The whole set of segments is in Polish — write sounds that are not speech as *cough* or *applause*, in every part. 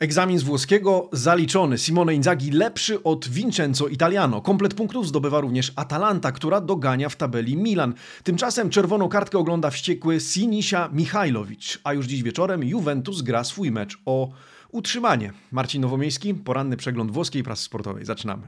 Egzamin z włoskiego zaliczony. Simone Inzaghi lepszy od Vincenzo Italiano. Komplet punktów zdobywa również Atalanta, która dogania w tabeli Milan. Tymczasem czerwoną kartkę ogląda wściekły Sinisia Michajlowicz. A już dziś wieczorem Juventus gra swój mecz o utrzymanie. Marcin Nowomiejski, poranny przegląd włoskiej prasy sportowej. Zaczynamy.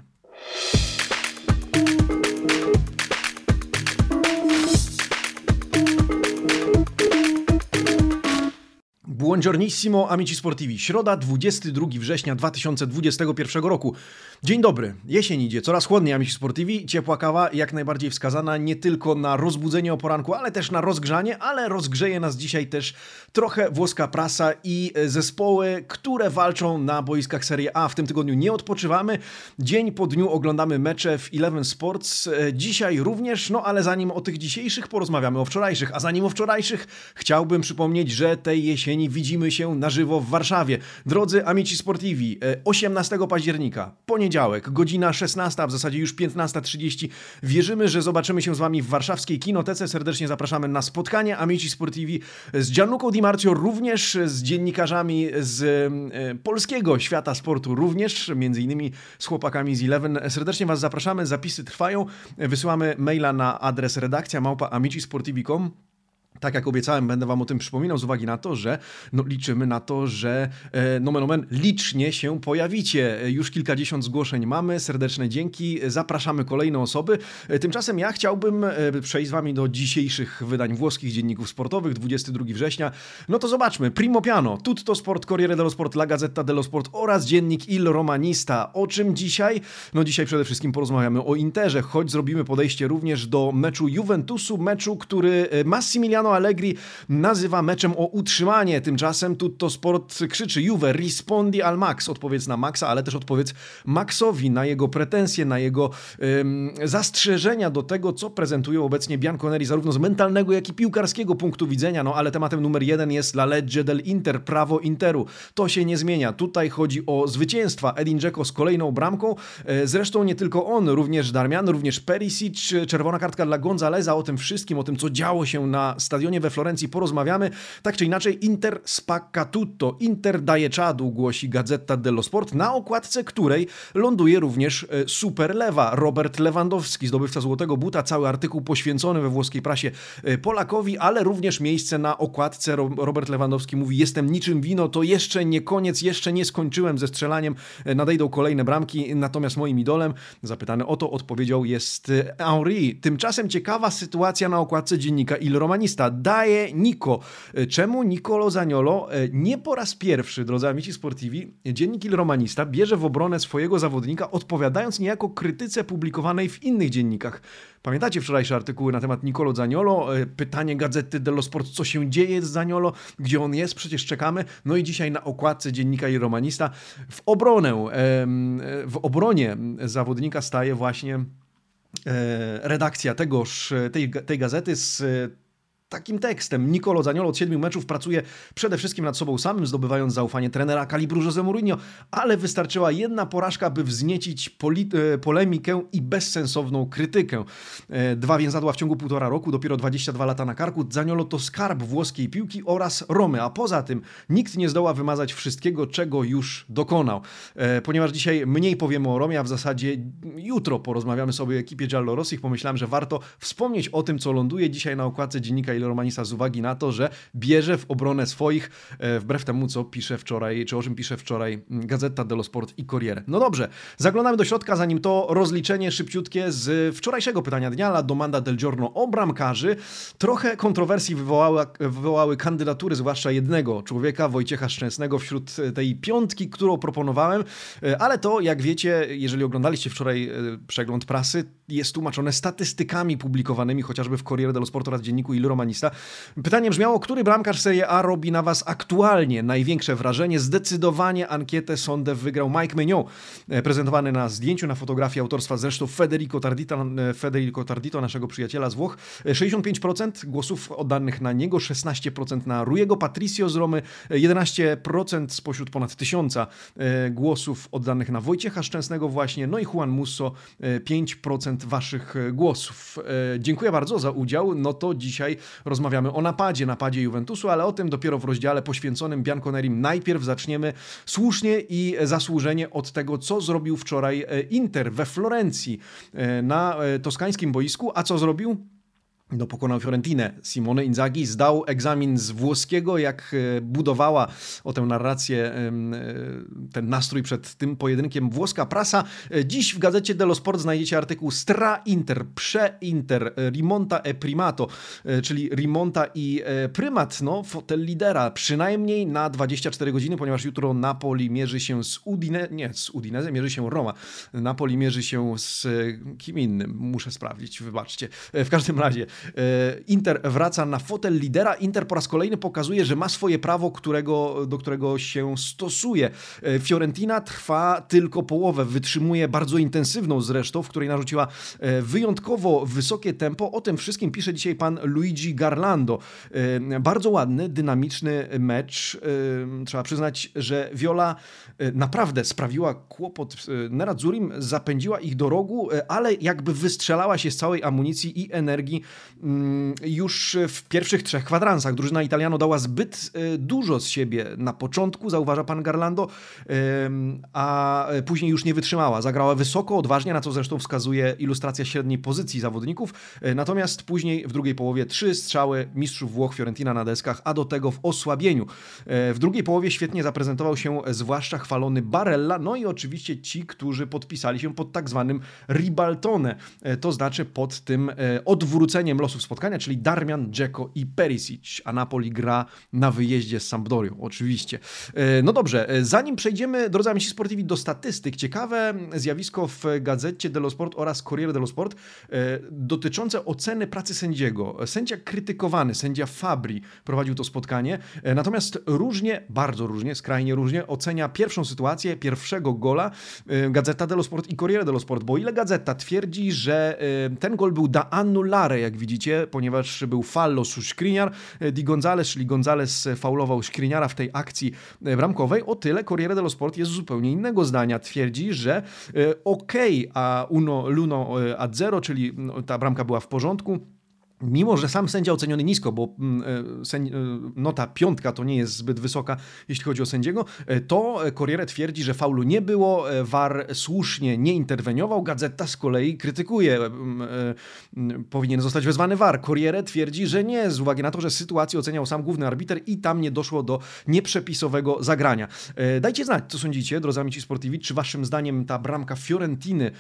Buongiornissimo amici sportivi. Środa, 22 września 2021 roku. Dzień dobry. Jesień idzie, coraz chłodniej amici sportivi. Ciepła kawa jak najbardziej wskazana nie tylko na rozbudzenie o poranku, ale też na rozgrzanie, ale rozgrzeje nas dzisiaj też trochę włoska prasa i zespoły, które walczą na boiskach Serie A. W tym tygodniu nie odpoczywamy. Dzień po dniu oglądamy mecze w Eleven Sports. Dzisiaj również, no ale zanim o tych dzisiejszych porozmawiamy o wczorajszych, a zanim o wczorajszych chciałbym przypomnieć, że tej jesieni widzimy się na żywo w Warszawie. Drodzy amici sportivi, 18 e, października, poniedziałek, godzina 16, a w zasadzie już 15.30. Wierzymy, że zobaczymy się z Wami w warszawskiej kinotece. Serdecznie zapraszamy na spotkanie amici sportivi z Gianluco Di Marzio, również z dziennikarzami z e, polskiego świata sportu, również między innymi z chłopakami z Eleven. Serdecznie Was zapraszamy, zapisy trwają. Wysyłamy maila na adres redakcja małpa amicisportivi.com tak jak obiecałem, będę Wam o tym przypominał z uwagi na to, że no, liczymy na to, że e, nomen omen licznie się pojawicie. Już kilkadziesiąt zgłoszeń mamy, serdeczne dzięki, zapraszamy kolejne osoby. E, tymczasem ja chciałbym e, przejść z Wami do dzisiejszych wydań włoskich dzienników sportowych, 22 września. No to zobaczmy, Primo Piano, Tutto Sport, Corriere dello Sport, La Gazzetta dello Sport oraz dziennik Il Romanista. O czym dzisiaj? No dzisiaj przede wszystkim porozmawiamy o Interze, choć zrobimy podejście również do meczu Juventusu, meczu, który Massimiliano Allegri nazywa meczem o utrzymanie. Tymczasem Tutto Sport krzyczy Juve, rispondi al Max. Odpowiedz na Maxa, ale też odpowiedz Maxowi na jego pretensje, na jego ym, zastrzeżenia do tego, co prezentują obecnie Bianconeri, zarówno z mentalnego, jak i piłkarskiego punktu widzenia. No ale tematem numer jeden jest La Legge del Inter, prawo Interu. To się nie zmienia. Tutaj chodzi o zwycięstwa. Edin Dzeko z kolejną bramką. E, zresztą nie tylko on, również Darmian, również Perisic, czerwona kartka dla Gonzaleza. O tym wszystkim, o tym, co działo się na stadionie stadionie we Florencji porozmawiamy. Tak czy inaczej, Inter spacca tutto. Inter daje czadu, głosi Gazeta dello Sport, na okładce której ląduje również e, superlewa Robert Lewandowski, zdobywca złotego buta. Cały artykuł poświęcony we włoskiej prasie e, Polakowi, ale również miejsce na okładce. Robert Lewandowski mówi: Jestem niczym wino, to jeszcze nie koniec, jeszcze nie skończyłem ze strzelaniem. E, nadejdą kolejne bramki, natomiast moim idolem, zapytany o to, odpowiedział jest Henri. Tymczasem ciekawa sytuacja na okładce dziennika Il Romanista daje Nico. Czemu Nicolo Zaniolo e, nie po raz pierwszy, drodzy amici sportivi, dziennik Il Romanista bierze w obronę swojego zawodnika, odpowiadając niejako krytyce publikowanej w innych dziennikach. Pamiętacie wczorajsze artykuły na temat Nicolo Zaniolo? E, pytanie Gazety dello Sport, co się dzieje z Zaniolo? Gdzie on jest? Przecież czekamy. No i dzisiaj na okładce dziennika i romanista w obronę, w obronie zawodnika staje właśnie e, redakcja tegoż, tej, tej gazety z takim tekstem. Nicolo Zaniolo od siedmiu meczów pracuje przede wszystkim nad sobą samym, zdobywając zaufanie trenera kalibru Jose Mourinho, ale wystarczyła jedna porażka, by wzniecić e, polemikę i bezsensowną krytykę. E, dwa więzadła w ciągu półtora roku, dopiero 22 lata na karku. Zaniolo to skarb włoskiej piłki oraz Romy, a poza tym nikt nie zdoła wymazać wszystkiego, czego już dokonał. E, ponieważ dzisiaj mniej powiemy o Romie, a w zasadzie jutro porozmawiamy sobie o ekipie Giallo Rossich, pomyślałem, że warto wspomnieć o tym, co ląduje dzisiaj na okładce dziennika Romanisa z uwagi na to, że bierze w obronę swoich, e, wbrew temu, co pisze wczoraj, czy o czym pisze wczoraj mm, Gazeta dello Sport i Corriere. No dobrze, zaglądamy do środka, zanim to rozliczenie szybciutkie z wczorajszego pytania dnia, la domanda del giorno o bramkarzy. Trochę kontrowersji wywołały, wywołały kandydatury, zwłaszcza jednego człowieka, Wojciecha Szczęsnego wśród tej piątki, którą proponowałem, e, ale to, jak wiecie, jeżeli oglądaliście wczoraj e, przegląd prasy, jest tłumaczone statystykami publikowanymi chociażby w Corriere dello Sport oraz dzienniku Il Romanista Pytanie brzmiało, który bramkarz Serie A robi na Was aktualnie największe wrażenie? Zdecydowanie ankietę sondę wygrał Mike Mignon, e, prezentowany na zdjęciu, na fotografii autorstwa zresztą Federico Tardito, e, Federico Tardito, naszego przyjaciela z Włoch. 65% e, głosów oddanych na niego, 16% na Rujego Patricio z Romy, 11% spośród ponad tysiąca głosów oddanych na Wojciecha Szczęsnego właśnie, no i Juan Musso, 5% Waszych głosów. Dziękuję bardzo za udział. No to dzisiaj rozmawiamy o napadzie, napadzie Juventusu, ale o tym dopiero w rozdziale poświęconym Bianconerim. Najpierw zaczniemy słusznie i zasłużenie od tego, co zrobił wczoraj Inter we Florencji na toskańskim boisku, a co zrobił? No, pokonał Fiorentinę. Simone Inzaghi zdał egzamin z włoskiego, jak e, budowała o tę narrację, e, ten nastrój przed tym pojedynkiem włoska prasa. E, dziś w gazecie dello Sport znajdziecie artykuł Stra Inter, Prze-Inter, Rimonta e Primato, czyli Rimonta i Prymat, no, fotel lidera, przynajmniej na 24 godziny, ponieważ jutro Napoli mierzy się z Udine, nie, z Udineze mierzy się Roma. Napoli mierzy się z kim innym, muszę sprawdzić, wybaczcie. W każdym razie Inter wraca na fotel lidera. Inter po raz kolejny pokazuje, że ma swoje prawo, którego, do którego się stosuje. E, Fiorentina trwa tylko połowę, wytrzymuje bardzo intensywną zresztą, w której narzuciła e, wyjątkowo wysokie tempo. O tym wszystkim pisze dzisiaj pan Luigi Garlando. Bardzo ładny, dynamiczny mecz. Trzeba przyznać, że Viola naprawdę sprawiła kłopot Neradzurim, zapędziła ich do rogu, ale jakby wystrzelała się z całej amunicji i energii już w pierwszych trzech kwadransach drużyna Italiano dała zbyt e, dużo z siebie na początku, zauważa pan Garlando, a później już nie wytrzymała. Zagrała wysoko, odważnie, na co zresztą wskazuje ilustracja średniej pozycji zawodników. E, natomiast później w drugiej połowie trzy strzały mistrzów Włoch Fiorentina na deskach, a do tego w osłabieniu. E, w drugiej połowie świetnie zaprezentował się zwłaszcza chwalony Barella, no i oczywiście ci, którzy podpisali się pod tak zwanym Ribaltone, to znaczy pod tym odwróceniem losu losów spotkania, czyli Darmian, Dzeko i Perisic, a Napoli gra na wyjeździe z Sampdorią, oczywiście. E, no dobrze, e, zanim przejdziemy, drodzy amici sportivi, do statystyk, ciekawe zjawisko w gazecie dello Sport oraz Corriere dello Sport e, dotyczące oceny pracy sędziego. Sędzia krytykowany, sędzia Fabri prowadził to spotkanie, natomiast różnie, bardzo różnie, skrajnie różnie ocenia pierwszą sytuację, pierwszego gola Gazeta dello Sport i Corriere dello Sport, bo ile Gazeta twierdzi, że ten gol był da annullare, jak widzicie, ponieważ był fallo su Skriniar. Di Gonzales, czyli Gonzales faulował Skriniara w tej akcji e, bramkowej. O tyle Corriere dello Sport jest zupełnie innego zdania. Twierdzi, że e, okay, a uno luno e, a zero, czyli no, ta bramka była w porządku Mimo, że sam sędzia oceniony nisko, bo mm, e, e, nota piątka to nie jest zbyt wysoka, jeśli chodzi o sędziego, e, to Corriere twierdzi, że faulu nie było, VAR słusznie nie interweniował, Gazeta z kolei krytykuje, powinien zostać wezwany VAR. Corriere twierdzi, że nie, z uwagi na to, że sytuację oceniał sam główny arbiter i tam nie doszło do nieprzepisowego zagrania. Dajcie znać, co sądzicie, drodzy amici sportivi, czy waszym zdaniem ta bramka Fiorentiny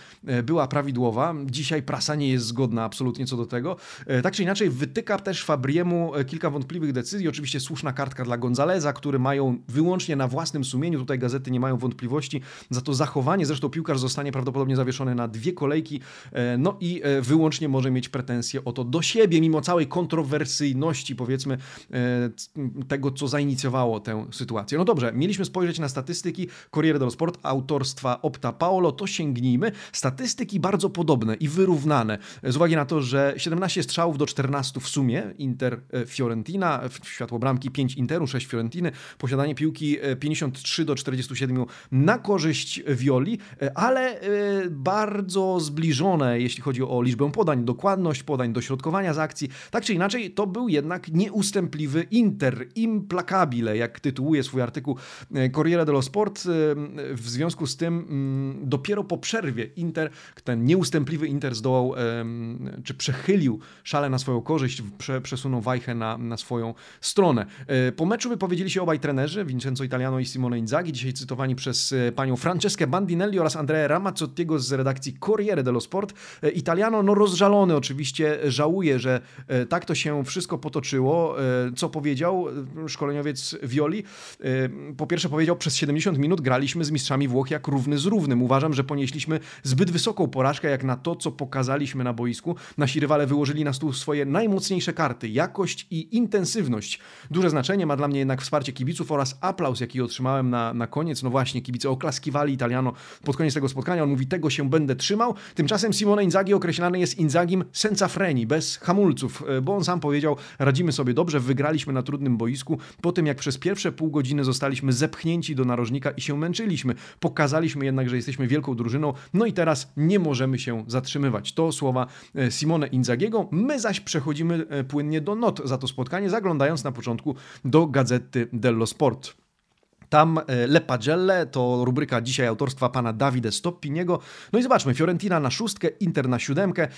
była prawidłowa? Dzisiaj prasa nie jest zgodna absolutnie co do tego. Tak tak czy inaczej wytyka też Fabriemu e, kilka wątpliwych decyzji. Oczywiście słuszna kartka dla Gonzaleza, który mają wyłącznie na własnym sumieniu, tutaj gazety nie mają wątpliwości, za to zachowanie. Zresztą piłkarz zostanie prawdopodobnie zawieszony na dwie kolejki, e, no i e, wyłącznie może mieć pretensje o to do siebie, mimo całej kontrowersyjności, powiedzmy, tego, co zainicjowało tę sytuację. No dobrze, mieliśmy spojrzeć na statystyki Corriere dello Sport autorstwa Opta Paolo, to sięgnijmy. Statystyki bardzo podobne i wyrównane, z uwagi na to, że 17 strzałów do 14 w sumie Inter e, Fiorentina, światło bramki 5 Interu, 6 Fiorentiny, posiadanie piłki 53 e, do 47 na korzyść Violi, e, ale bardzo zbliżone, jeśli chodzi o liczbę podań, dokładność podań, dośrodkowania z akcji. Tak czy inaczej, to był jednak nieustępliwy Inter, implacabile, jak tytułuje swój artykuł Corriere dello Sport. W związku z tym mm, dopiero po przerwie Inter, ten nieustępliwy Inter zdołał, czy przechylił szale na swoją korzyść, prze, przesunął Wajchę na, na swoją stronę. E, po meczu wypowiedzieli się obaj trenerzy, Vincenzo Italiano i Simone Inzaghi, dzisiaj cytowani przez e, panią Franceskę Bandinelli oraz Andrea Ramazzottiego z redakcji Corriere dello Sport. E, Italiano, no rozżalony oczywiście, żałuje, że tak to się wszystko potoczyło. Co powiedział szkoleniowiec Violi? Po pierwsze powiedział, przez 70 minut graliśmy z mistrzami Włoch jak równy z równym. Uważam, że ponieśliśmy zbyt wysoką porażkę jak na to, co pokazaliśmy na boisku. Nasi rywale wyłożyli na stół swoje najmocniejsze karty. Jakość i intensywność. Duże znaczenie ma dla mnie jednak wsparcie kibiców oraz aplauz, jaki otrzymałem na, na koniec. No właśnie, kibice oklaskiwali Italiano pod koniec tego spotkania. On mówi, tego się będę trzymał. Tymczasem Simone Inzaghi określany jest Inzagim senza freni, bez hamulców, e, bo on sam powiedział, radzimy sobie dobrze, wygraliśmy na trudnym boisku, po tym jak przez pierwsze pół godziny zostaliśmy zepchnięci do narożnika i się męczyliśmy. Pokazaliśmy jednak, że jesteśmy wielką drużyną, no i teraz nie możemy się zatrzymywać. To słowa e, Simone Inzagiego. My zaś przechodzimy płynnie do not za to spotkanie, zaglądając na początku do Gazety dello Sport. Tam e, Le Pagelle to rubryka dzisiaj autorstwa pana Davide Stoppiniego. No i zobaczmy, Fiorentina na szóstkę, Inter na siódemkę.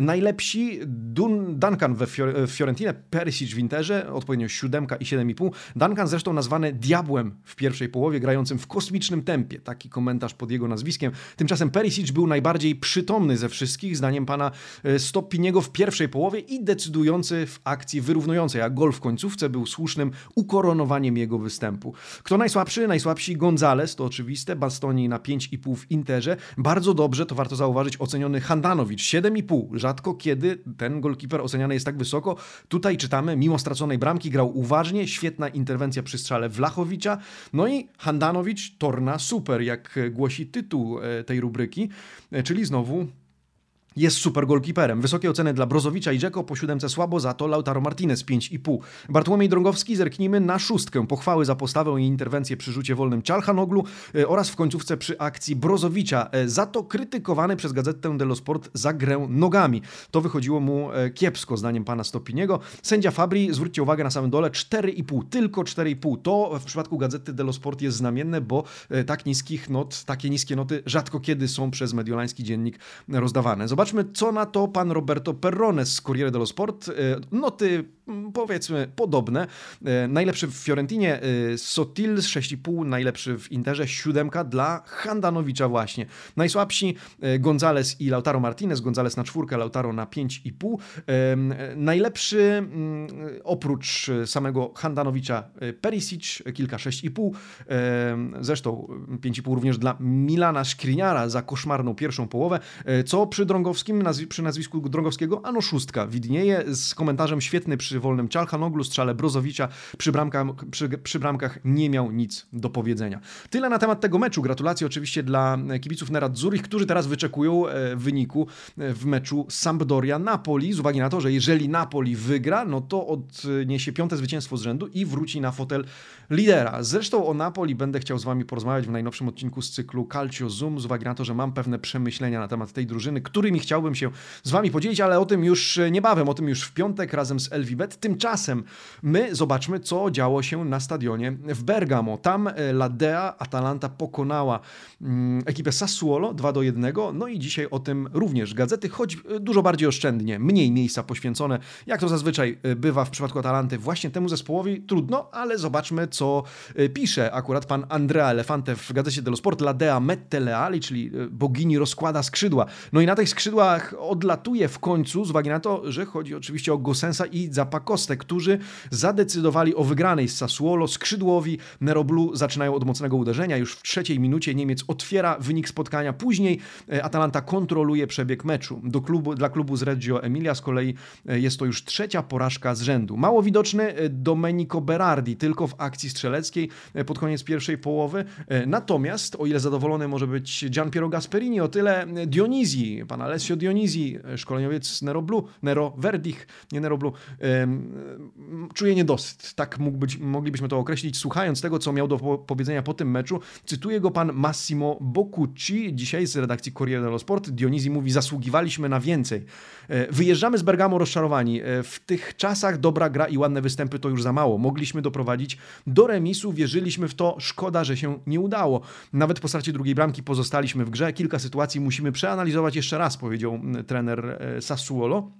najlepsi Dun Duncan we Fior Fiorentinę, Perisic w Interze, odpowiednio siódemka i 7,5. Duncan zresztą nazwany diabłem w pierwszej połowie, grającym w kosmicznym tempie. Taki komentarz pod jego nazwiskiem. Tymczasem Perisic był najbardziej przytomny ze wszystkich, zdaniem pana e, Stoppiniego w pierwszej połowie i decydujący w akcji wyrównującej, a gol w końcówce był słusznym ukoronowaniem jego występu. Kto najsłabszy? Najsłabsi Gonzales, to oczywiste, Bastoni na 5,5 w Interze. Bardzo dobrze, to warto zauważyć, oceniony Handanowicz, 7,5. Rzadko kiedy ten golkiper oceniany jest tak wysoko. Tutaj czytamy, mimo straconej bramki grał uważnie, świetna interwencja przy strzale Wlachowicza. No i Handanowicz, Torna super, jak głosi tytuł e, tej rubryki, e, czyli znowu jest super golkiperem. Wysokie oceny dla Brozowicza i Dzeko, po siódemce słabo, za to Lautaro Martinez 5,5. Bartłomiej Drągowski, zerknijmy na szóstkę. Pochwały za postawę i interwencję przy rzucie wolnym Czalhanoglu e, oraz w końcówce przy akcji Brozowicza. E, za to krytykowany przez gazetę dello Sport za grę nogami. To wychodziło mu e, kiepsko, zdaniem pana Stopiniego. Sędzia Fabri, zwróćcie uwagę na samym dole, 4,5, tylko 4,5. To w przypadku gazety dello Sport jest znamienne, bo tak niskich not, takie niskie noty rzadko kiedy są przez mediolański dziennik rozdawane. Zobacz Zobaczmy, co na to pan Roberto Perrone z Corriere dello Sport. E, noty powiedzmy podobne. E, najlepszy w Fiorentinie e, Sotil 6,5, najlepszy w Interze 7 dla Handanowicza właśnie. Najsłabsi Gonzales i Lautaro Martinez, Gonzales na czwórkę, Lautaro na 5,5. Najlepszy mm, oprócz samego Handanowicza Perisic, kilka 6,5. Zresztą 5,5 również dla Milana Skriniara za koszmarną pierwszą połowę, co przy Drągowskim przy nazwisku Drągowskiego, ano szóstka. Widnieje z komentarzem świetny przy wolnym Czalhanoglu, strzale Brozowicza, przy, bramkach, przy, przy bramkach nie miał nic do powiedzenia. Tyle na temat tego meczu. Gratulacje oczywiście dla kibiców Nerad Zurich, którzy teraz wyczekują e, wyniku e, w meczu Sampdoria-Napoli, z uwagi na to, że jeżeli Napoli wygra, no to odniesie piąte zwycięstwo z rzędu i wróci na fotel lidera. Zresztą o Napoli będę chciał z wami porozmawiać w najnowszym odcinku z cyklu Calcio Zoom, z uwagi na to, że mam pewne przemyślenia na temat tej drużyny, którymi chciałbym się z Wami podzielić, ale o tym już niebawem, o tym już w piątek razem z Tymczasem my zobaczmy, co działo się na stadionie w Bergamo. Tam e, Ladea Atalanta pokonała mm, ekipę Sassuolo 2 do 1. No i dzisiaj o tym również gazety, choć e, dużo bardziej oszczędnie, mniej miejsca poświęcone, jak to zazwyczaj e, bywa w przypadku Atalanty, właśnie temu zespołowi. Trudno, ale zobaczmy, co pisze akurat pan Andrea Elefante w gazecie dello Sport. Ladea mette leali, czyli bogini rozkłada skrzydła. No i na tych skrzydłach odlatuje w końcu, z uwagi na to, że chodzi oczywiście o Gosensa i Zapakostę, którzy zadecydowali o wygranej z Sassuolo. Skrzydłowi Neroblu zaczynają od mocnego uderzenia. Już w trzeciej minucie Niemiec otwiera wynik spotkania. Później e, Atalanta kontroluje przebieg meczu. Do klubu, dla klubu z Reggio Emilia z kolei e, jest to już trzecia porażka z rzędu. Mało widoczny e, Domenico Berardi, tylko w akcji strzeleckiej pod koniec pierwszej połowy. Natomiast, o ile zadowolony może być Gian Piero Gasperini, o tyle Dionizji, pan Alessio Dionisi, szkoleniowiec Nero Blue, Nero Verdich, nie Nero Czuje niedosyt. Tak mógł być, moglibyśmy to określić, słuchając tego, co miał do powiedzenia po tym meczu. Cytuję go pan Massimo Boccucci, dzisiaj z redakcji Corriere dello Sport. Dionisi mówi, zasługiwaliśmy na więcej. E, wyjeżdżamy z Bergamo rozczarowani. E, w tych czasach dobra gra i ładne występy to już za mało. Mogliśmy doprowadzić do remisu, wierzyliśmy w to, szkoda, że się nie udało. Nawet po stracie drugiej bramki pozostaliśmy w grze. Kilka sytuacji musimy przeanalizować jeszcze raz, powiedział powiedział trener e, Sassuolo.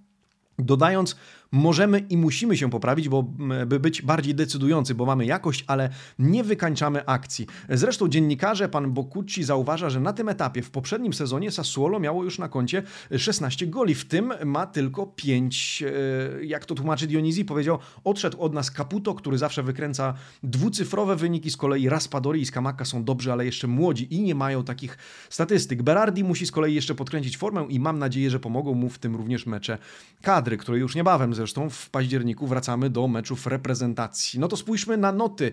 Dodając, możemy i musimy się poprawić, bo, by być bardziej decydujący, bo mamy jakość, ale nie wykańczamy akcji. Zresztą dziennikarze, pan Bokucci zauważa, że na tym etapie w poprzednim sezonie Sassuolo miało już na koncie 16 goli, w tym ma tylko 5. E, jak to tłumaczy Dionizji, powiedział, odszedł od nas Caputo, który zawsze wykręca dwucyfrowe wyniki, z kolei Raspadori i Skamaka są dobrzy, ale jeszcze młodzi i nie mają takich statystyk. Berardi musi z kolei jeszcze podkręcić formę i mam nadzieję, że pomogą mu w tym również mecze kadry, które już niebawem zresztą w październiku wracamy do meczów reprezentacji. No to spójrzmy na noty.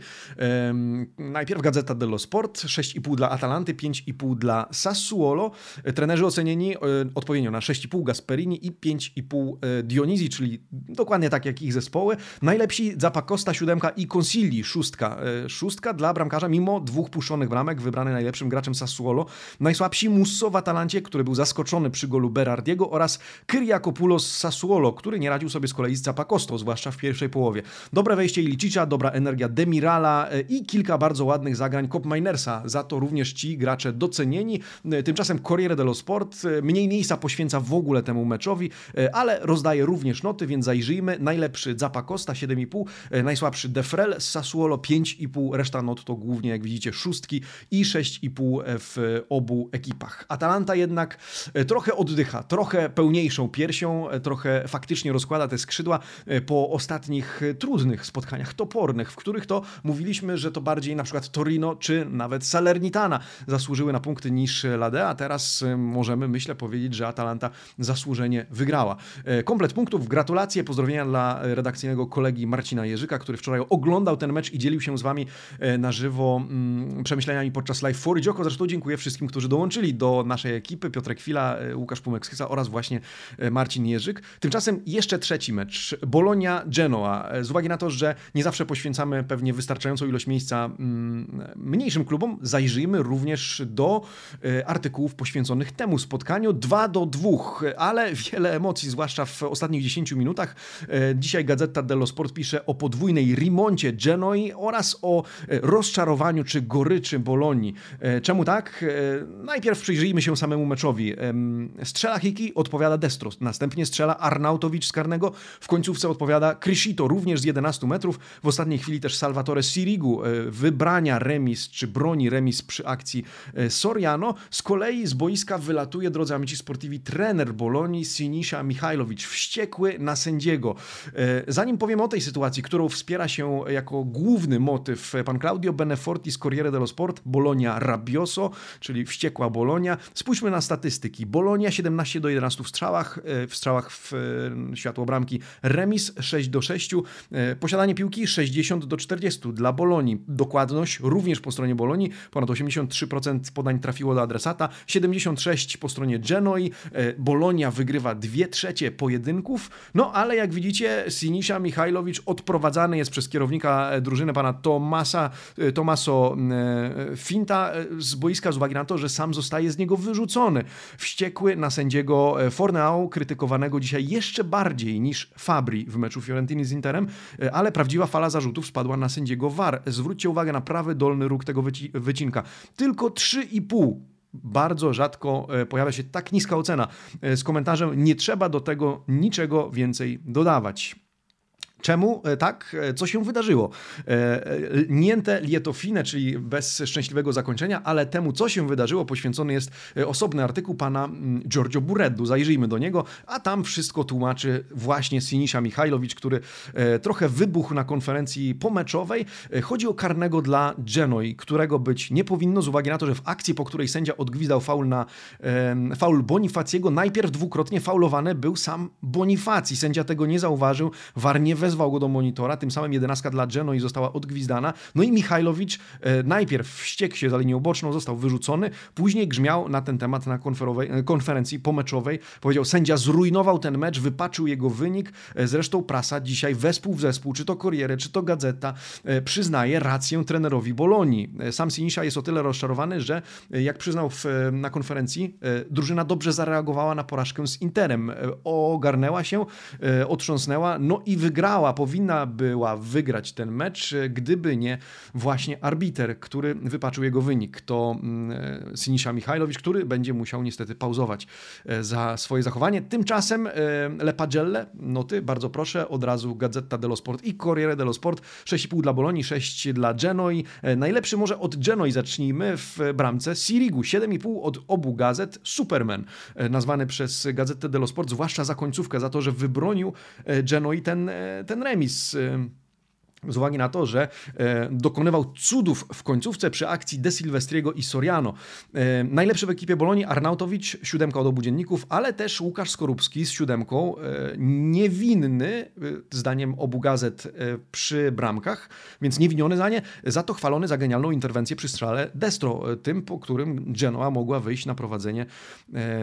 Najpierw Gazeta dello Sport, 6,5 dla Atalanty, 5,5 dla Sassuolo. Trenerzy ocenieni e, odpowiednio na 6,5 Gasperini i 5,5 e, Dionizji, czyli dokładnie tak jak ich zespoły. Najlepsi Zapakosta, siódemka i Consigli, szóstka. E, szóstka dla bramkarza, mimo dwóch puszczonych bramek, wybrany najlepszym graczem Sassuolo. Najsłabsi Musso w Atalancie, który był zaskoczony przy golu Berardiego oraz Kyriakopoulos Sassuolo, który nie radził sobie z kolei z Zapakostą, zwłaszcza w pierwszej połowie. Dobre wejście Ilicicza, dobra energia Demirala i kilka bardzo ładnych zagrań Cop Minersa. Za to również ci gracze docenieni. Tymczasem Corriere dello Sport mniej miejsca poświęca w ogóle temu meczowi, ale rozdaje również noty, więc zajrzyjmy. Najlepszy Zapakosta 7,5, najsłabszy Defrel z Sassuolo 5,5, reszta not to głównie jak widzicie szóstki i 6,5 w obu ekipach. Atalanta jednak trochę oddycha, trochę pełniejszą piersią, trochę faktycznie rozkłada te skrzydła po ostatnich trudnych spotkaniach, topornych, w których to mówiliśmy, że to bardziej na przykład Torino czy nawet Salernitana zasłużyły na punkty niż Lade, a teraz możemy, myślę, powiedzieć, że Atalanta zasłużenie wygrała. Komplet punktów, gratulacje, pozdrowienia dla redakcyjnego kolegi Marcina Jerzyka, który wczoraj oglądał ten mecz i dzielił się z wami na żywo przemyśleniami podczas live for Dzioko. Zresztą dziękuję wszystkim, którzy dołączyli do naszej ekipy, Piotrek Chwila, Łukasz pumek oraz właśnie Marcin Jerzyk. Tymczasem jeszcze trzeci mecz, Bolonia-Genoa. Z uwagi na to, że nie zawsze poświęcamy pewnie wystarczającą ilość miejsca mm, mniejszym klubom, zajrzyjmy również do e, artykułów poświęconych temu spotkaniu. 2 do 2, ale *laughs* wiele emocji, zwłaszcza w ostatnich 10 minutach. E, dzisiaj Gazeta dello Sport pisze o podwójnej rimoncie Genoi oraz o e, rozczarowaniu czy goryczy Bolonii. Czemu tak? Najpierw przyjrzyjmy się samemu meczowi. Strzela Hiki, odpowiada Destros. Następnie strzela Arnautowicz z karnego. W końcówce odpowiada Criscito, również z 11 metrów. W ostatniej chwili też Salvatore Sirigu wybrania remis czy broni remis przy akcji e, Soriano. Z kolei z boiska wylatuje, drodzy amici sportivi, trener Bolonii Sinisza Michajlowicz, wściekły na sędziego. E, zanim powiem o tej sytuacji, którą wspiera się jako główny motyw pan Claudio Beneforti z Corriere dello Sport, Bolonia Rabioso, czyli wściekła Bolonia. Spójrzmy na statystyki. Bolonia 17 do 11 w strzałach, e, w strzałach w światło bramki, remis 6 do 6, posiadanie piłki 60 do 40 dla Bolonii, dokładność również po stronie Bolonii, ponad 83% podań trafiło do adresata, 76% po stronie Genoi, e, Bolonia wygrywa 2 trzecie pojedynków, no ale jak widzicie Sinisza Michajlowicz odprowadzany jest przez kierownika e, drużyny pana Tomasa, e, Tomaso Finta z boiska z uwagi na to, że sam zostaje z niego wyrzucony. Wściekły na sędziego Forneau, krytykowanego dzisiaj jeszcze bardziej niż Fabri w meczu Fiorentini z Interem, ale prawdziwa fala zarzutów spadła na sędziego VAR. Zwróćcie uwagę na prawy dolny róg tego wyci wycinka. Tylko 3,5 bardzo rzadko e, pojawia się tak niska ocena e, z komentarzem nie trzeba do tego niczego więcej dodawać. Czemu e, tak? E, co się wydarzyło? E, niente lieto fine, czyli bez szczęśliwego zakończenia, ale temu, co się wydarzyło, poświęcony jest osobny artykuł pana mm, Giorgio Bureddu. Zajrzyjmy do niego, a tam wszystko tłumaczy właśnie Sinisza Michajlowicz, który trochę wybuchł na konferencji pomeczowej. Chodzi o karnego dla Genoi, którego być nie powinno z uwagi na to, że w akcji, po której sędzia odgwizdał faul na faul Bonifaciego, najpierw dwukrotnie faulowany był sam Bonifaci. Sędzia tego nie zauważył, war nie go do monitora, tym samym jedenastka dla Geno i została odgwizdana. No i Michajlowicz e, najpierw wściekł się za linią boczną, został wyrzucony, później grzmiał na ten temat na e, konferencji pomeczowej. Powiedział, sędzia zrujnował ten mecz, wypaczył jego wynik. E, zresztą prasa dzisiaj wespół w zespół, czy to Corriere, czy to Gazeta, przyznaje rację trenerowi Bolonii. Sam Sinisza jest o tyle rozczarowany, że jak przyznał w, na konferencji, drużyna dobrze zareagowała na porażkę z Interem. Ogarnęła się, otrząsnęła, no i wygrała powinna była wygrać ten mecz, gdyby nie właśnie arbiter, który wypaczył jego wynik. To mm, Sinisza Michajlowicz, który będzie musiał niestety pauzować e, za swoje zachowanie. Tymczasem e, Le Pagelle, noty, bardzo proszę, od razu Gazeta dello Sport i Corriere dello Sport, 6,5 dla Bolonii, 6 dla Genoi. E, najlepszy może od Genoi zacznijmy w bramce Sirigu, 7,5 od obu gazet, Superman, nazwany przez Gazetę dello Sport, zwłaszcza za końcówkę, za to, że wybronił Genoi ten, ten remis. Z uwagi na to, że e, dokonywał cudów w końcówce przy akcji De Silvestriego i Soriano. E, najlepszy w ekipie Bolonii Arnautowicz, siódemka od obu dzienników, ale też Łukasz Skorupski z siódemką, e, niewinny, e, zdaniem obu gazet, e, przy bramkach, więc niewiniony za nie, za to chwalony za genialną interwencję przy strzale Destro, e, tym, po którym Genoa mogła wyjść na prowadzenie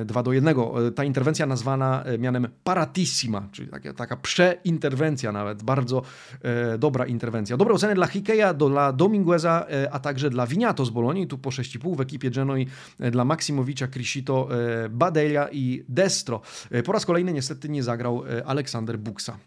2 do 1. Ta interwencja nazwana mianem paratissima, czyli taka, taka przeinterwencja nawet, bardzo dobra interwencja. Dobre oceny dla Hikeja, dla Domingueza, e, a także dla Winiato z Bolonii, tu po 6,5 w ekipie Genoi e, dla Maksimowicza, Crisito, e, Badelia i Destro. Po raz kolejny niestety nie zagrał Aleksander Buksa.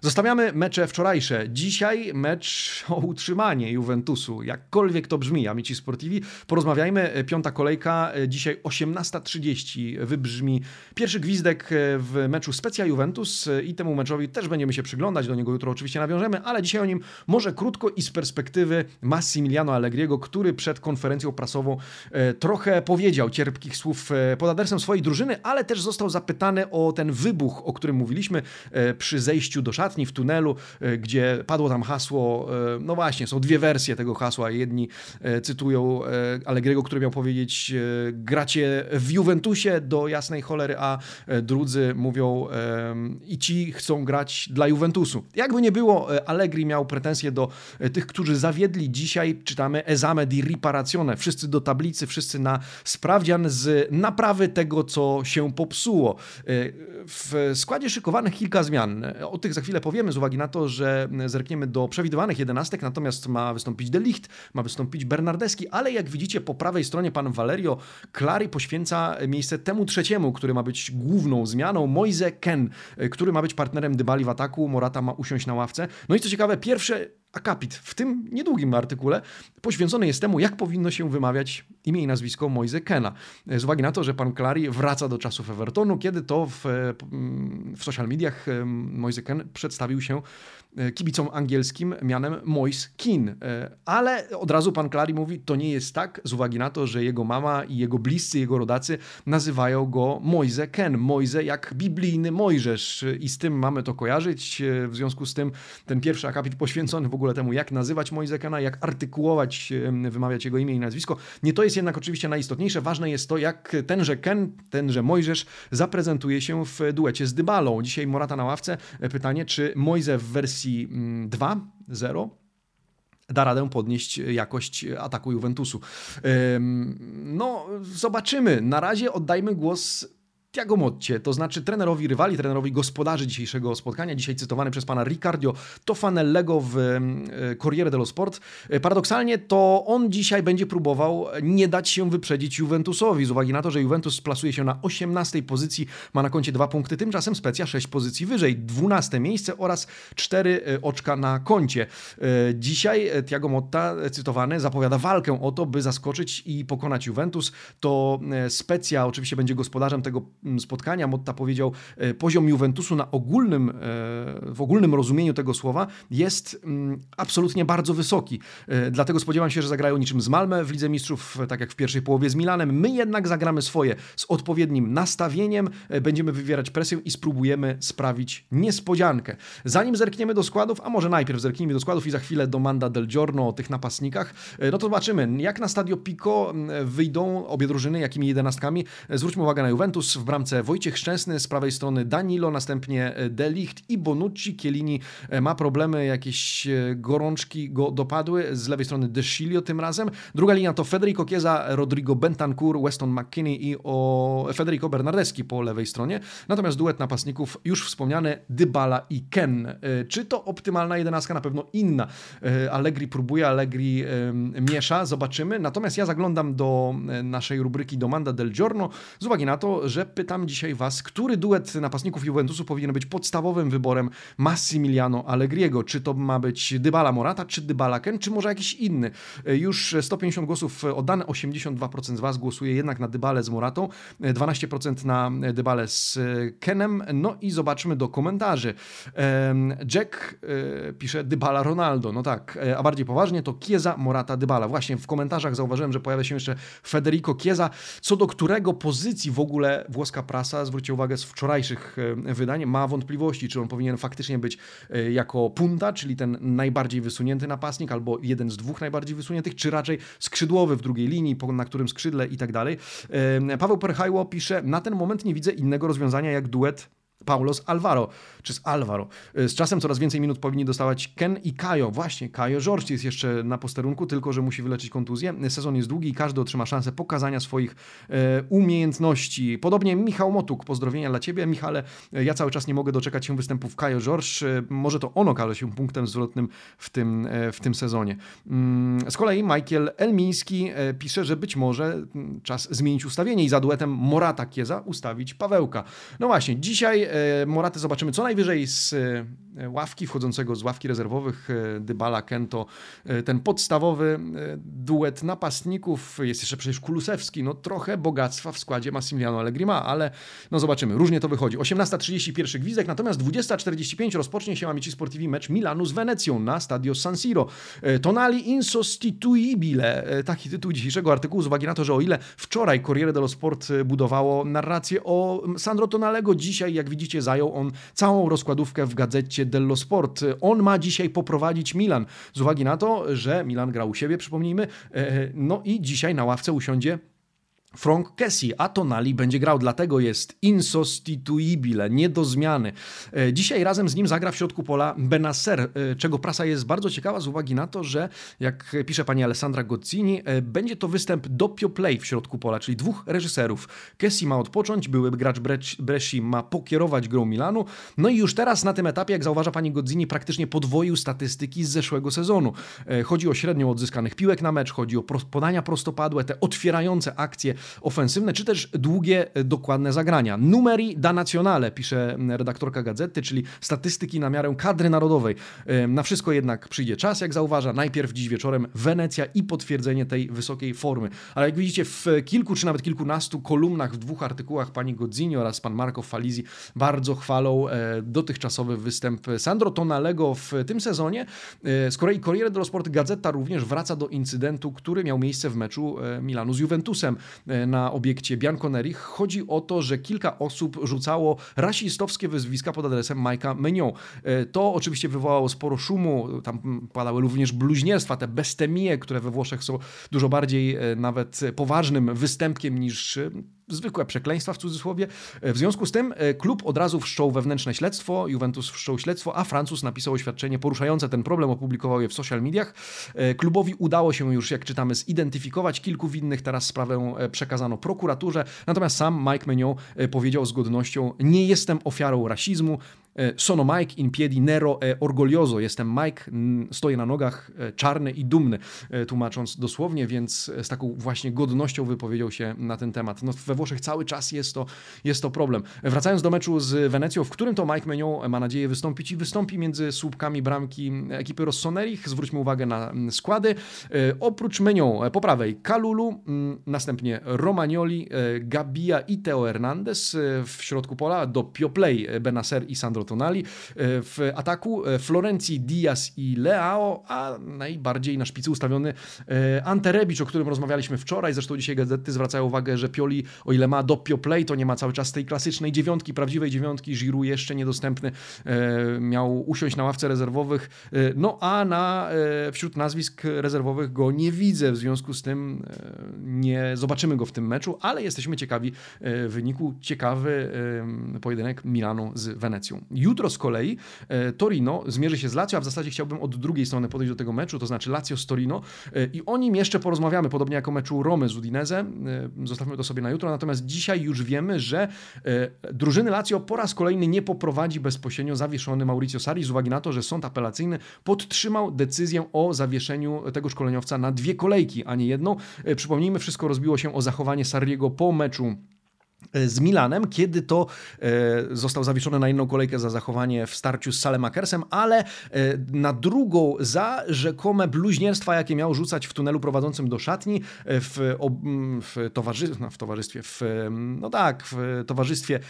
Zostawiamy mecze wczorajsze. Dzisiaj mecz o utrzymanie Juventusu. Jakkolwiek to brzmi, amici sportivi. Porozmawiajmy. Piąta kolejka. Dzisiaj 18.30 wybrzmi pierwszy gwizdek w meczu Specja Juventus i temu meczowi też będziemy się przyglądać. Do niego jutro oczywiście nawiążemy, ale dzisiaj o nim może krótko i z perspektywy Massimiliano Allegriego, który przed konferencją prasową e, trochę powiedział cierpkich słów e, pod adresem swojej drużyny, ale też został zapytany o ten wybuch, o którym mówiliśmy e, przy zejściu do szatni w tunelu, e, gdzie padło tam hasło, e, no właśnie, są dwie wersje tego hasła. Jedni e, cytują Allegriego, który miał powiedzieć gracie w Juventusie do jasnej cholery, a drudzy mówią i ci chcą grać dla Juventusu. Jakby nie było, Allegri miał pretensje do tych, którzy zawiedli dzisiaj, czytamy esame di riparazione, wszyscy do tablicy, wszyscy na sprawdzian z naprawy tego, co się popsuło. W składzie szykowanych kilka zmian, o tych za chwilę powiemy z uwagi na to, że zerkniemy do przewidywanych jedenastek, natomiast ma wystąpić De Licht, ma wystąpić Bernardeski, ale jak widzicie po prawej stronie pan Valerio Clary poświęca miejsce temu trzeciemu, który ma być główną zmianą, Moise Ken, który ma być partnerem Dybali w ataku, Morata ma usiąść na ławce. No i co ciekawe, pierwsze akapit w tym niedługim artykule poświęcony jest temu, jak powinno się wymawiać imię i nazwisko Moise Kena. Z uwagi na to, że pan Clary wraca do czasów Evertonu, kiedy to w, w social mediach Moise Ken przedstawił się E, kibicom angielskim mianem Moise Keane. E, ale od razu pan Clary mówi, to nie jest tak, z uwagi na to, że jego mama i jego bliscy, jego rodacy nazywają go Moise Ken. Moise jak biblijny Mojżesz i z tym mamy to kojarzyć. E, w związku z tym ten pierwszy akapit poświęcony w ogóle temu, jak nazywać Moise Kena, jak artykułować, wymawiać jego imię i nazwisko. Nie to jest jednak oczywiście najistotniejsze. Ważne jest to, jak tenże Ken, tenże Mojżesz zaprezentuje się w duecie z Dybalą. Dzisiaj Morata na ławce. Pytanie, czy Moise w wersji wersji 2.0 mm, da radę podnieść jakość ataku Juventusu. No, zobaczymy. Na razie oddajmy głos Tiago Motcie, to znaczy trenerowi rywali, trenerowi gospodarzy dzisiejszego spotkania, dzisiaj cytowany przez pana Riccardo Tofanellego w e, Corriere dello Sport. E, paradoksalnie to on dzisiaj będzie próbował nie dać się wyprzedzić Juventusowi, z uwagi na to, że Juventus plasuje się na 18 pozycji, ma na koncie dwa punkty, tymczasem Specja 6 pozycji wyżej, 12 miejsce oraz 4 e, oczka na koncie. Dzisiaj Tiago Motta, cytowany, zapowiada walkę o to, by zaskoczyć i pokonać Juventus. To Specja oczywiście będzie gospodarzem tego spotkania Motta powiedział, e, poziom Juventusu na ogólnym, e, w ogólnym rozumieniu tego słowa jest absolutnie bardzo wysoki. E, dlatego spodziewam się, że zagrają niczym z Malmę w Lidze Mistrzów, tak jak w pierwszej połowie z Milanem. My jednak zagramy swoje z odpowiednim nastawieniem, będziemy wywierać presję i spróbujemy sprawić niespodziankę. Zanim zerkniemy do składów, a może najpierw zerknijmy do składów i za chwilę do Manda del Giorno o tych napastnikach, no to zobaczymy, jak na Stadio Pico wyjdą obie drużyny, jakimi jedenastkami. Zwróćmy uwagę na Juventus w bramce Wojciech Szczęsny, z prawej strony Danilo, następnie Delicht i Bonucci. Kielini e, ma problemy, jakieś e, gorączki go dopadły. Z lewej strony Deschilio tym razem. Druga linia to Federico Chiesa, Rodrigo Bentancur, Weston McKinney i o Federico Bernardeschi po lewej stronie. Natomiast duet napastników już wspomniany Dybala i Ken. E, czy to optymalna jedenastka? Na pewno inna. Allegri próbuje, Allegri miesza, zobaczymy. Natomiast ja zaglądam do naszej rubryki Domanda del Giorno z uwagi na to, że pytam dzisiaj Was, który duet napastników Juventusu powinien być podstawowym wyborem Massimiliano Allegriego? Czy to ma być Dybala Morata, czy Dybala Ken, czy może jakiś inny? Już 150 głosów oddane, 82% z Was głosuje jednak na Dybalę z Moratą, 12% na Dybalę z Kenem. No i zobaczmy do komentarzy. Jack e, pisze Dybala Ronaldo. No tak, e, a bardziej poważnie to Kieza Morata Dybala. Właśnie w komentarzach zauważyłem, że pojawia się jeszcze Federico Kieza, co do którego pozycji w ogóle włos włoska prasa, zwróćcie uwagę, z wczorajszych wydań, ma wątpliwości, czy on powinien faktycznie być jako punta, czyli ten najbardziej wysunięty napastnik, albo jeden z dwóch najbardziej wysuniętych, czy raczej skrzydłowy w drugiej linii, na którym skrzydle i tak dalej. Paweł Perchajło pisze, na ten moment nie widzę innego rozwiązania jak duet Paulos Alvaro, czy z Alvaro. Z czasem coraz więcej minut powinni dostawać Ken i Kajo. Właśnie, Kajo George jest jeszcze na posterunku, tylko że musi wyleczyć kontuzję. Sezon jest długi i każdy otrzyma szansę pokazania swoich e, umiejętności. Podobnie Michał Motuk, pozdrowienia dla Ciebie. Michale, ja cały czas nie mogę doczekać się występów Kajo George. E, może to on okaże się punktem zwrotnym w tym, e, w tym sezonie. Mm, z kolei Michael Elmiński e, pisze, że być może mm, czas zmienić ustawienie i za duetem Morata Kieza ustawić Pawełka. No właśnie, dzisiaj E, Moraty zobaczymy co najwyżej z ławki, wchodzącego z ławki rezerwowych e, Dybala, Kento, ten podstawowy duet napastników, jest jeszcze przecież Kulusewski, no trochę bogactwa w składzie Massimiliano Allegri ma, ale no zobaczymy, różnie to wychodzi. 18.31 gwizdek, natomiast 20.45 rozpocznie się Amici Sportivi mecz Milanu z Wenecją na Stadio San Siro. Tonali insostituibile, taki tytuł dzisiejszego artykułu, z uwagi na to, że o ile wczoraj Corriere dello Sport budowało narrację o Sandro Tonalego, dzisiaj jak widzicie, zajął on całą rozkładówkę w gazecie dello Sport. On ma dzisiaj poprowadzić Milan, z uwagi na to, że Milan grał u siebie, przypomnijmy, e, no i dzisiaj na ławce usiądzie Frank Kessie, a Tonali będzie grał, dlatego jest insostituibile, nie do zmiany. E, dzisiaj razem z nim zagra w środku pola Benasser, e, czego prasa jest bardzo ciekawa z uwagi na to, że jak pisze pani Alessandra Gozzini, e, będzie to występ doppio play w środku pola, czyli dwóch reżyserów. Kessie ma odpocząć, były gracz Bresci ma pokierować grą Milanu, no i już teraz na tym etapie, jak zauważa pani Gozzini, praktycznie podwoił statystyki z zeszłego sezonu. Chodzi o średnią odzyskanych piłek na mecz, chodzi o podania prostopadłe, te otwierające akcje ofensywne, czy też długie, e, dokładne zagrania. Numeri da nazionale, pisze redaktorka gazety, czyli statystyki na miarę kadry narodowej. E, na wszystko jednak przyjdzie czas, jak zauważa. Najpierw dziś wieczorem Wenecja i potwierdzenie tej wysokiej formy. Ale jak widzicie, w kilku czy nawet kilkunastu kolumnach, w dwóch artykułach pani Godzini oraz pan Marco Falizi bardzo chwalą e, dotychczasowy występ Sandro Tonalego w tym sezonie. Z kolei Corriere dello Sport Gazeta również wraca do incydentu, który miał miejsce w meczu Milanu z Juventusem na obiekcie Bianconeri. Chodzi o to, że kilka osób rzucało rasistowskie wyzwiska pod adresem Mike'a Menion. E, to oczywiście wywołało sporo szumu, tam padały również bluźnierstwa, te bestemie, które we Włoszech są dużo bardziej e, nawet poważnym występkiem niż e, zwykłe przekleństwa w cudzysłowie. E, w związku z tym e, klub od razu wszczął wewnętrzne śledztwo, Juventus wszczął śledztwo, a Francuz napisał oświadczenie poruszające ten problem, opublikował je w social mediach. E, klubowi udało się już, jak czytamy, zidentyfikować kilku winnych, teraz sprawę przekazano prokuraturze, natomiast sam Mike Menion powiedział z godnością, nie jestem ofiarą rasizmu, sono Mike in piedi nero e orgoglioso. Jestem Mike, stoję na nogach e, czarny i dumny, e, tłumacząc dosłownie, więc z taką właśnie godnością wypowiedział się na ten temat. No, we Włoszech cały czas jest to, jest to problem. Wracając do meczu z Wenecją, w którym to Mike Menion ma nadzieję wystąpić i wystąpi między słupkami bramki ekipy Rossonerich. Zwróćmy uwagę na składy. Oprócz Menion po prawej Kalulu, następnie Romagnoli, Gabia i Teo Hernandez w środku pola, do Pioplay, Benacer i Sandro Tonali. E, w ataku e, Florencji, Diaz i Leao, a najbardziej na szpicy ustawiony e, Ante Rebic, o którym rozmawialiśmy wczoraj. Zresztą dzisiaj gazety zwracają uwagę, że Pioli, o ile ma do Play, to nie ma cały czas tej klasycznej dziewiątki, prawdziwej dziewiątki. Giroud jeszcze niedostępny. Miał usiąść na ławce rezerwowych. No a na, wśród nazwisk rezerwowych go nie widzę. W związku z tym nie zobaczymy go w tym meczu, ale jesteśmy ciekawi wyniku. Ciekawy pojedynek Milanu z Wenecją. Jutro z kolei e, Torino zmierzy się z Lazio, a w zasadzie chciałbym od drugiej strony podejść do tego meczu, to znaczy Lazio z Torino e, i o nim jeszcze porozmawiamy, podobnie jako meczu Romy z Udinese. E, zostawmy to sobie na jutro, natomiast dzisiaj już wiemy, że drużyny Lazio po raz kolejny nie poprowadzi bezpośrednio zawieszony Mauricio Sarri z uwagi na to, że sąd apelacyjny podtrzymał decyzję o zawieszeniu tego szkoleniowca na dwie kolejki, a nie jedną. Przypomnijmy, wszystko rozbiło się o zachowanie Sarriego po meczu z Milanem, kiedy to e, został zawieszony na jedną kolejkę za zachowanie w starciu z Salemakersem, ale e, na drugą za rzekome bluźnierstwa, jakie miał rzucać w tunelu prowadzącym do szatni w, w, towarzy no, w towarzystwie, w, no tak, w towarzystwie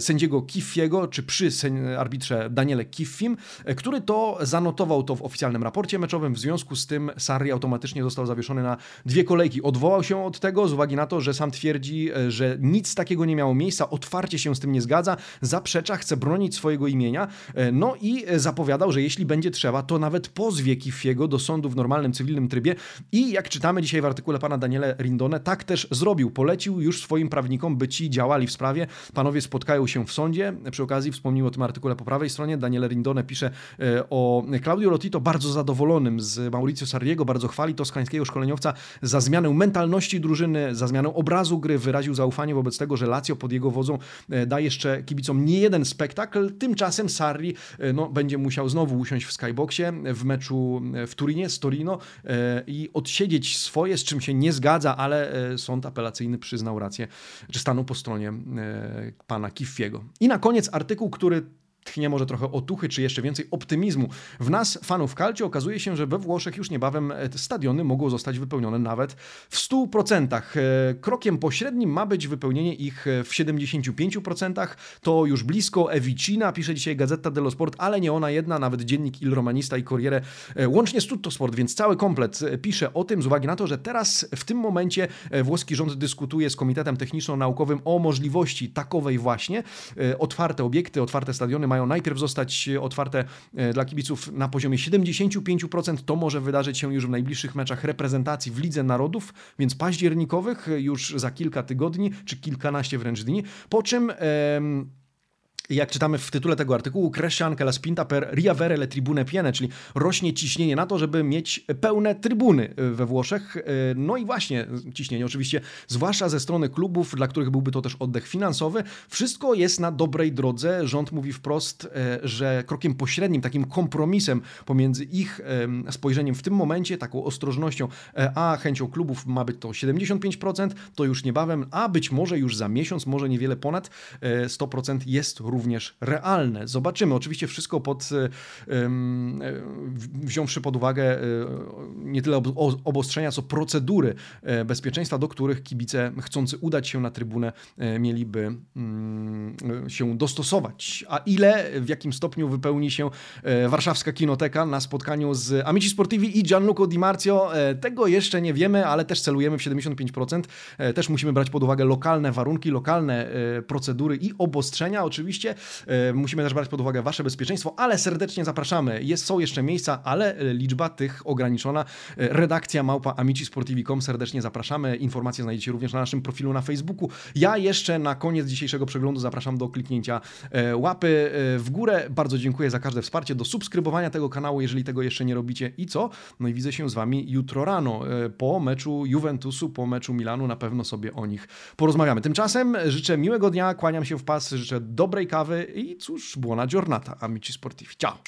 sędziego Kiffiego, czy przy arbitrze Daniele Kiffim, który to zanotował to w oficjalnym raporcie meczowym, w związku z tym Sarri automatycznie został zawieszony na dwie kolejki. Odwołał się od tego z uwagi na to, że sam twierdzi, że nic takiego nie miało miejsca, otwarcie się z tym nie zgadza, zaprzecza, chce bronić swojego imienia, no i zapowiadał, że jeśli będzie trzeba, to nawet pozwie Kifiego do sądu w normalnym cywilnym trybie i jak czytamy dzisiaj w artykule pana Daniela Rindone, tak też zrobił. Polecił już swoim prawnikom, by ci działali w sprawie. Panowie spotkają się w sądzie. Przy okazji wspomnił o tym artykule po prawej stronie. Daniele Rindone pisze e, o Claudio Lotito, bardzo zadowolonym z Mauricio Sarriego, bardzo chwali toskańskiego szkoleniowca za zmianę mentalności drużyny, za zmianę obrazu gry, wyraził zaufanie wobec tego, że Lazio pod jego wodzą e, da jeszcze kibicom nie jeden spektakl. Tymczasem Sarri e, no, będzie musiał znowu usiąść w skyboxie w meczu w Turinie z Torino i odsiedzieć swoje, z czym się nie zgadza, ale sąd apelacyjny przyznał rację, czy stanął po stronie pana Kiffiego. I na koniec artykuł, który tchnie może trochę otuchy, czy jeszcze więcej optymizmu. W nas, fanów Calcio, okazuje się, że we Włoszech już niebawem e, stadiony mogą zostać wypełnione nawet w 100%. E, krokiem pośrednim ma być wypełnienie ich e, w 75%. To już blisko Evicina, pisze dzisiaj Gazeta dello Sport, ale nie ona jedna, nawet dziennik Il Romanista i Corriere, łącznie z Tutto Sport, więc cały komplet pisze o tym z uwagi na to, że teraz w tym momencie włoski rząd dyskutuje z Komitetem Techniczno-Naukowym o możliwości takowej właśnie. Otwarte obiekty, otwarte stadiony mają najpierw zostać otwarte e, dla kibiców na poziomie 75%. To może wydarzyć się już w najbliższych meczach reprezentacji w Lidze Narodów, więc październikowych już za kilka tygodni, czy kilkanaście wręcz dni. Po czym jak czytamy w tytule tego artykułu, cresce la spinta per riavere le tribune piene, czyli rośnie ciśnienie na to, żeby mieć pełne trybuny we Włoszech. No i właśnie ciśnienie oczywiście, zwłaszcza ze strony klubów, dla których byłby to też oddech finansowy. Wszystko jest na dobrej drodze. Rząd mówi wprost, e, że krokiem pośrednim, takim kompromisem pomiędzy ich spojrzeniem w tym momencie, taką ostrożnością, e, a chęcią klubów ma być to 75%, to już niebawem, a być może już za miesiąc, może niewiele ponad 100% e, jest również realne. Zobaczymy. Oczywiście wszystko pod e, wziąwszy pod uwagę e, nie tyle obostrzenia, co procedury e, bezpieczeństwa, do których kibice chcący udać się na trybunę mieliby mm, się dostosować. A ile, w jakim stopniu wypełni się warszawska kinoteka na spotkaniu z Amici Sportivi i Gianluco Di Marzio, tego jeszcze nie wiemy, ale też celujemy w 75%. Też musimy brać pod uwagę lokalne warunki, lokalne procedury i obostrzenia. Oczywiście oczywiście. E, musimy też brać pod uwagę Wasze bezpieczeństwo, ale serdecznie zapraszamy. Jest, są jeszcze miejsca, ale e, liczba tych ograniczona. E, redakcja małpa amicisportivi.com serdecznie zapraszamy. Informacje znajdziecie również na naszym profilu na Facebooku. Ja jeszcze na koniec dzisiejszego przeglądu zapraszam do kliknięcia łapy w górę. Bardzo dziękuję za każde wsparcie, do subskrybowania tego kanału, jeżeli tego jeszcze nie robicie. I co? No i widzę się z Wami jutro rano po meczu Juventusu, po meczu Milanu. Na pewno sobie o nich porozmawiamy. Tymczasem życzę miłego dnia, kłaniam się w pas, życzę dobrej kawy i cóż, buona giornata, amici sportivi. Ciao!